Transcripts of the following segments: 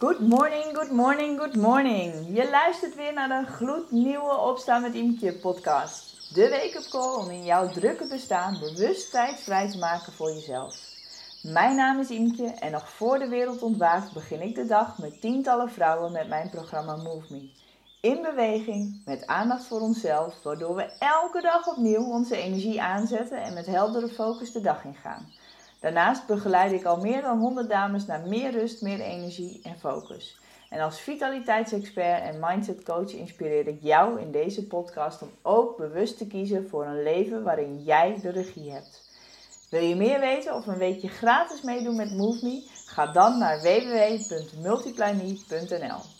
Good morning, good morning, good morning. Je luistert weer naar de gloednieuwe Opstaan met Imke podcast. De wake-up call om in jouw drukke bestaan bewust tijd vrij te maken voor jezelf. Mijn naam is Imke en nog voor de wereld ontwaakt begin ik de dag met tientallen vrouwen met mijn programma Move Me. In beweging, met aandacht voor onszelf, waardoor we elke dag opnieuw onze energie aanzetten en met heldere focus de dag ingaan. Daarnaast begeleid ik al meer dan 100 dames naar meer rust, meer energie en focus. En als vitaliteitsexpert en mindset coach inspireer ik jou in deze podcast om ook bewust te kiezen voor een leven waarin jij de regie hebt. Wil je meer weten of een weekje gratis meedoen met MoveMe? Ga dan naar www.multiplyme.nl.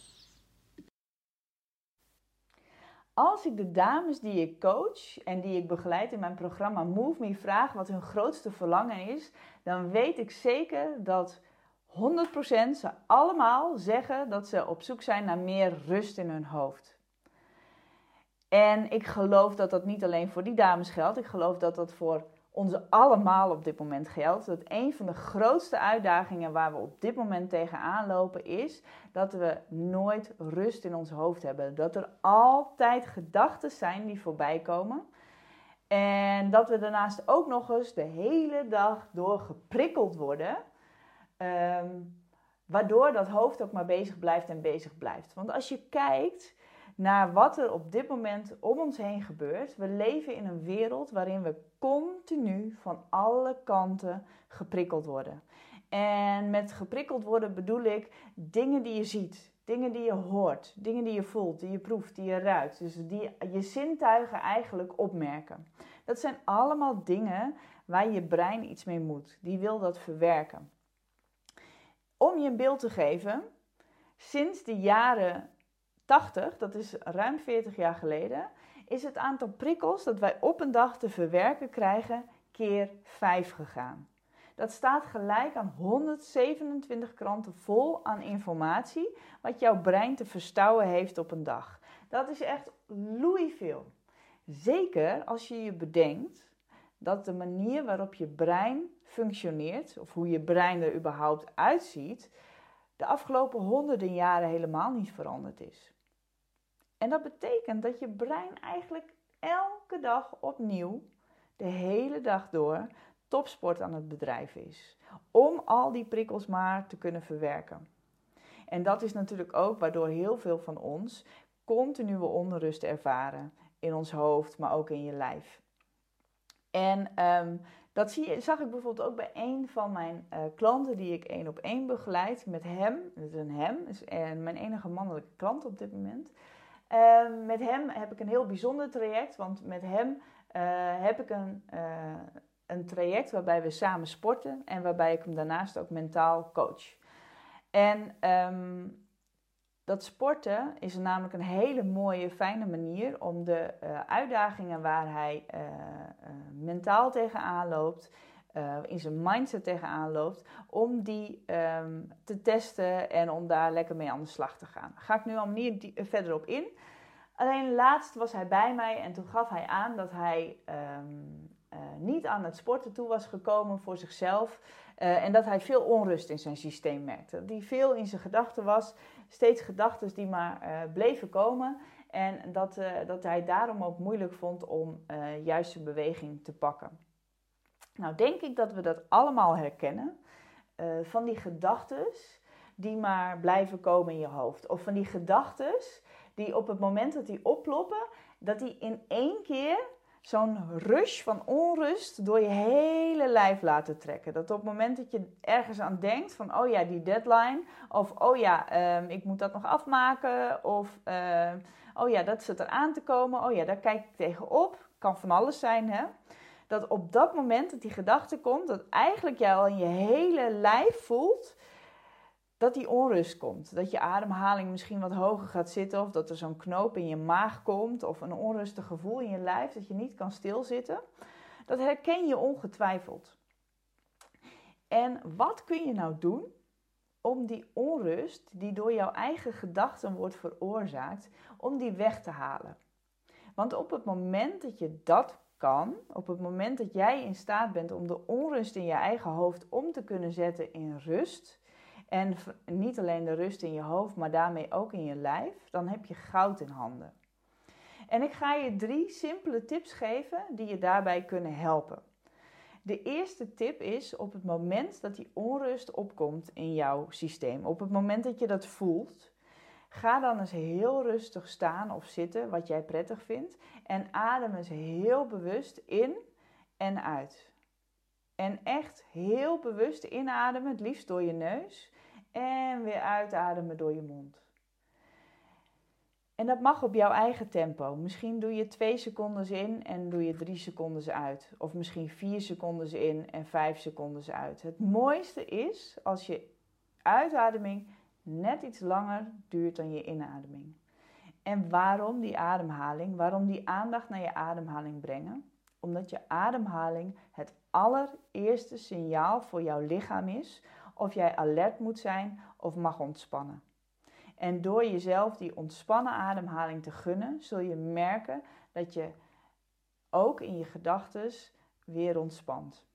Als ik de dames die ik coach en die ik begeleid in mijn programma Move Me vraag wat hun grootste verlangen is, dan weet ik zeker dat 100% ze allemaal zeggen dat ze op zoek zijn naar meer rust in hun hoofd. En ik geloof dat dat niet alleen voor die dames geldt, ik geloof dat dat voor ons allemaal op dit moment geldt. Dat een van de grootste uitdagingen waar we op dit moment tegenaan lopen is dat we nooit rust in ons hoofd hebben. Dat er altijd gedachten zijn die voorbij komen. En dat we daarnaast ook nog eens de hele dag door geprikkeld worden. Ehm, waardoor dat hoofd ook maar bezig blijft en bezig blijft. Want als je kijkt naar wat er op dit moment om ons heen gebeurt. We leven in een wereld waarin we continu van alle kanten geprikkeld worden. En met geprikkeld worden bedoel ik dingen die je ziet, dingen die je hoort, dingen die je voelt, die je proeft, die je ruikt. Dus die je zintuigen eigenlijk opmerken. Dat zijn allemaal dingen waar je brein iets mee moet. Die wil dat verwerken. Om je een beeld te geven, sinds de jaren 80, dat is ruim 40 jaar geleden, is het aantal prikkels dat wij op een dag te verwerken krijgen keer 5 gegaan. Dat staat gelijk aan 127 kranten vol aan informatie wat jouw brein te verstouwen heeft op een dag. Dat is echt loei veel. Zeker als je je bedenkt dat de manier waarop je brein functioneert, of hoe je brein er überhaupt uitziet, de afgelopen honderden jaren helemaal niet veranderd is. En dat betekent dat je brein eigenlijk elke dag opnieuw, de hele dag door, topsport aan het bedrijven is. Om al die prikkels maar te kunnen verwerken. En dat is natuurlijk ook waardoor heel veel van ons continue onrust ervaren. In ons hoofd, maar ook in je lijf. En ehm, dat zie zag ik bijvoorbeeld ook bij een van mijn uh, klanten die ik één op één begeleid. Met hem, dat is een hem, is uh, mijn enige mannelijke klant op dit moment. Ehm, met hem heb ik een heel bijzonder traject, want met hem uh, heb ik een, uh, een traject waarbij we samen sporten en waarbij ik hem daarnaast ook mentaal coach. En um, dat sporten is namelijk een hele mooie, fijne manier om de uh, uitdagingen waar hij mentaal tegenaan loopt, in zijn mindset tegenaan loopt, om die um, te testen en om daar lekker mee aan de slag te gaan. Daar ga ik nu al niet verder op in. Alleen laatst was hij bij mij en toen gaf hij aan dat hij um, uh, niet aan het sporten toe was gekomen voor zichzelf. En dat hij veel onrust in zijn systeem merkte. Dat hij veel in zijn gedachten was, steeds gedachten die maar bleven komen. En dat, dat hij daarom ook moeilijk vond om juist zijn beweging te pakken. Nou, denk ik dat we dat allemaal herkennen. van die gedachten die maar blijven komen in je hoofd. Of van die gedachten die op het moment dat die oploppen, dat die in één keer zo'n rush van onrust door je hele lijf laten trekken. Dat op het moment dat je ergens aan denkt van, oh ja, die deadline, of oh ja, um, ik moet dat nog afmaken, of uh, oh ja, dat zit er aan te komen, oh ja, daar kijk ik tegenop, kan van alles zijn, hè. Dat op dat moment dat die gedachte komt, dat eigenlijk jij al in je hele lijf voelt dat die onrust komt. Dat je ademhaling misschien wat hoger gaat zitten of dat er zo'n knoop in je maag komt of een onrustig gevoel in je lijf dat je niet kan stilzitten. Dat herken je ongetwijfeld. En wat kun je nou doen om die onrust die door jouw eigen gedachten wordt veroorzaakt, om die weg te halen? Want op het moment dat je dat kan, op het moment dat jij in staat bent om de onrust in je eigen hoofd om te kunnen zetten in rust, En niet alleen de rust in je hoofd, maar daarmee ook in je lijf. Dan heb je goud in handen. En ik ga je drie simpele tips geven die je daarbij kunnen helpen. De eerste tip is op het moment dat die onrust opkomt in jouw systeem, op het moment dat je dat voelt, ga dan eens heel rustig staan of zitten, wat jij prettig vindt, en adem eens heel bewust in en uit. En echt heel bewust inademen, het liefst door je neus, en weer uitademen door je mond. En dat mag op jouw eigen tempo. Misschien doe je twee seconden in en doe je drie seconden uit. Of misschien vier seconden in en vijf seconden uit. Het mooiste is als je uitademing net iets langer duurt dan je inademing. En waarom die ademhaling? Waarom die aandacht naar je ademhaling brengen? Omdat je ademhaling het allereerste signaal voor jouw lichaam is of jij alert moet zijn of mag ontspannen. En door jezelf die ontspannen ademhaling te gunnen, zul je merken dat je ook in je gedachten weer ontspant.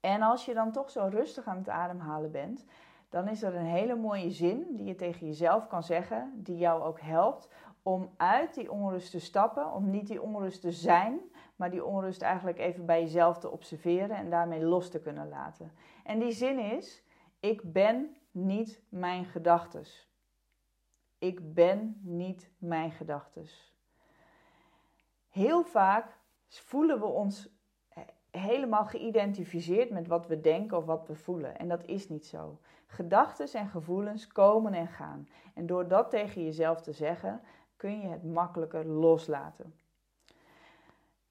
En als je dan toch zo rustig aan het ademhalen bent, dan is er een hele mooie zin die je tegen jezelf kan zeggen, die jou ook helpt om uit die onrust te stappen, om niet die onrust te zijn, maar die onrust eigenlijk even bij jezelf te observeren en daarmee los te kunnen laten. En die zin is: ik ben niet mijn gedachtes. Ik ben niet mijn gedachten. Heel vaak voelen we ons helemaal geïdentificeerd met wat we denken of wat we voelen. En dat is niet zo. Gedachten en gevoelens komen en gaan. En door dat tegen jezelf te zeggen, kun je het makkelijker loslaten.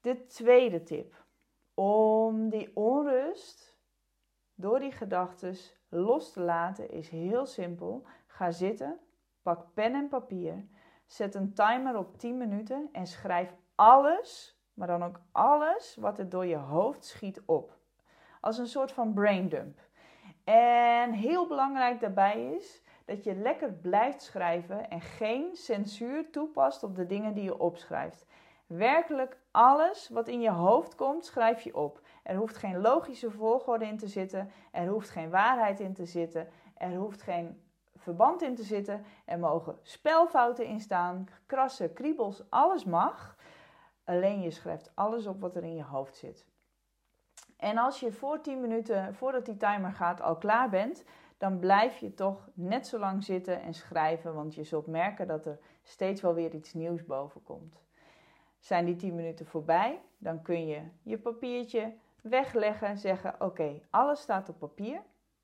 De tweede tip. Om die onrust door die gedachten los te laten is heel simpel. Ga zitten Pak pen en papier. Zet een timer op 10 minuten en schrijf alles, maar dan ook alles wat er door je hoofd schiet op. Als een soort van braindump. En heel belangrijk daarbij is dat je lekker blijft schrijven en geen censuur toepast op de dingen die je opschrijft. Werkelijk alles wat in je hoofd komt, schrijf je op. Er hoeft geen logische volgorde in te zitten, er hoeft geen waarheid in te zitten, er hoeft geen verband in te zitten. Er mogen spelfouten in staan, krassen, kriebels, alles mag. Alleen je schrijft alles op wat er in je hoofd zit. En als je voor 10 minuten, voordat die timer gaat, al klaar bent, dan blijf je toch net zo lang zitten en schrijven, want je zult merken dat er steeds wel weer iets nieuws boven komt. Zijn die 10 minuten voorbij, dan kun je je papiertje wegleggen, zeggen: Oké, alles staat op papier.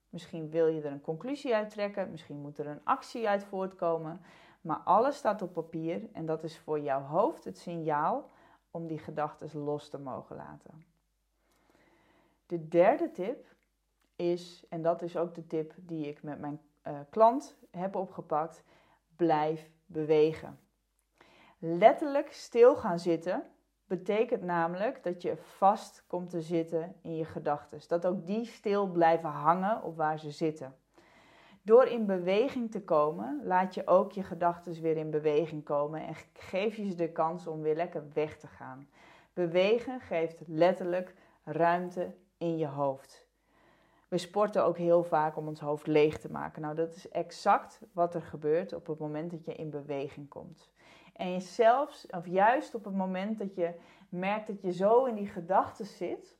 Misschien wil je er een conclusie uit trekken, misschien moet er een actie uit voortkomen. Maar alles staat op papier en dat is voor jouw hoofd het signaal om die gedachten los te mogen laten. De derde tip is, en dat is ook de tip die ik met mijn uh, klant heb opgepakt, blijf bewegen. Letterlijk stil gaan zitten betekent namelijk dat je vast komt te zitten in je gedachten. Dat ook die stil blijven hangen op waar ze zitten. Door in beweging te komen, laat je ook je gedachten weer in beweging komen en geef je ze de kans om weer lekker weg te gaan. Bewegen geeft letterlijk ruimte in je hoofd. We sporten ook heel vaak om ons hoofd leeg te maken. Nou, dat is exact wat er gebeurt op het moment dat je in beweging komt. En zelfs, of juist op het moment dat je merkt dat je zo in die gedachten zit,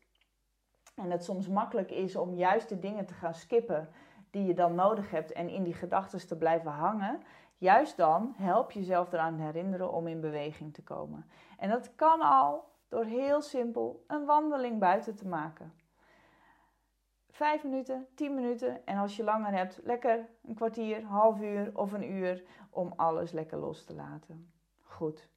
en het soms makkelijk is om juist de dingen te gaan skippen die je dan nodig hebt en in die gedachten te blijven hangen, juist dan help jezelf eraan herinneren om in beweging te komen. En dat kan al door heel simpel een wandeling buiten te maken. Vijf minuten, tien minuten en als je langer hebt, lekker een kwartier, half uur of een uur om alles lekker los te laten goed.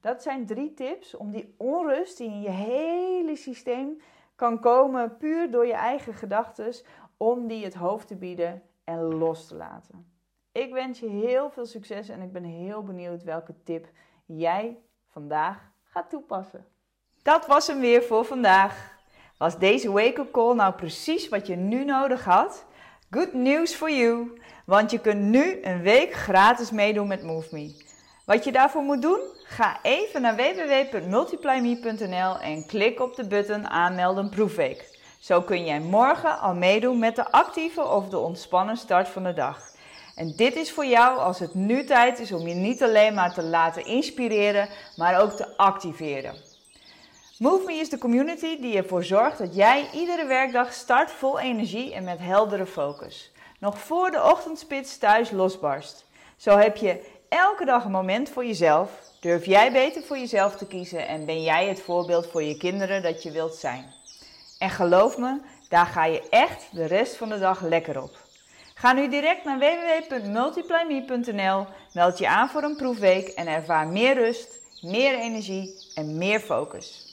Dat zijn drie tips om die onrust die in je hele systeem kan komen, puur door je eigen gedachten, om die het hoofd te bieden en los te laten. Ik wens je heel veel succes en ik ben heel benieuwd welke tip jij vandaag gaat toepassen. Dat was hem weer voor vandaag. Was deze wake-up call nou precies wat je nu nodig had? Good news for you, want je kunt nu een week gratis meedoen met MoveMe. Wat je daarvoor moet doen? Ga even naar www.multiplyme.nl en klik op de button aanmelden proefweek. Zo kun jij morgen al meedoen met de actieve of de ontspannen start van de dag. En dit is voor jou als het nu tijd is om je niet alleen maar te laten inspireren, maar ook te activeren. MoveMe is de community die ervoor zorgt dat jij iedere werkdag start vol energie en met heldere focus. Nog voor de ochtendspits thuis losbarst. Zo heb je elke dag een moment voor jezelf. Durf jij beter voor jezelf te kiezen en ben jij het voorbeeld voor je kinderen dat je wilt zijn. En geloof me, daar ga je echt de rest van de dag lekker op. Ga nu direct naar www.multiplyme.nl, meld je aan voor een proefweek en ervaar meer rust, meer energie en meer focus.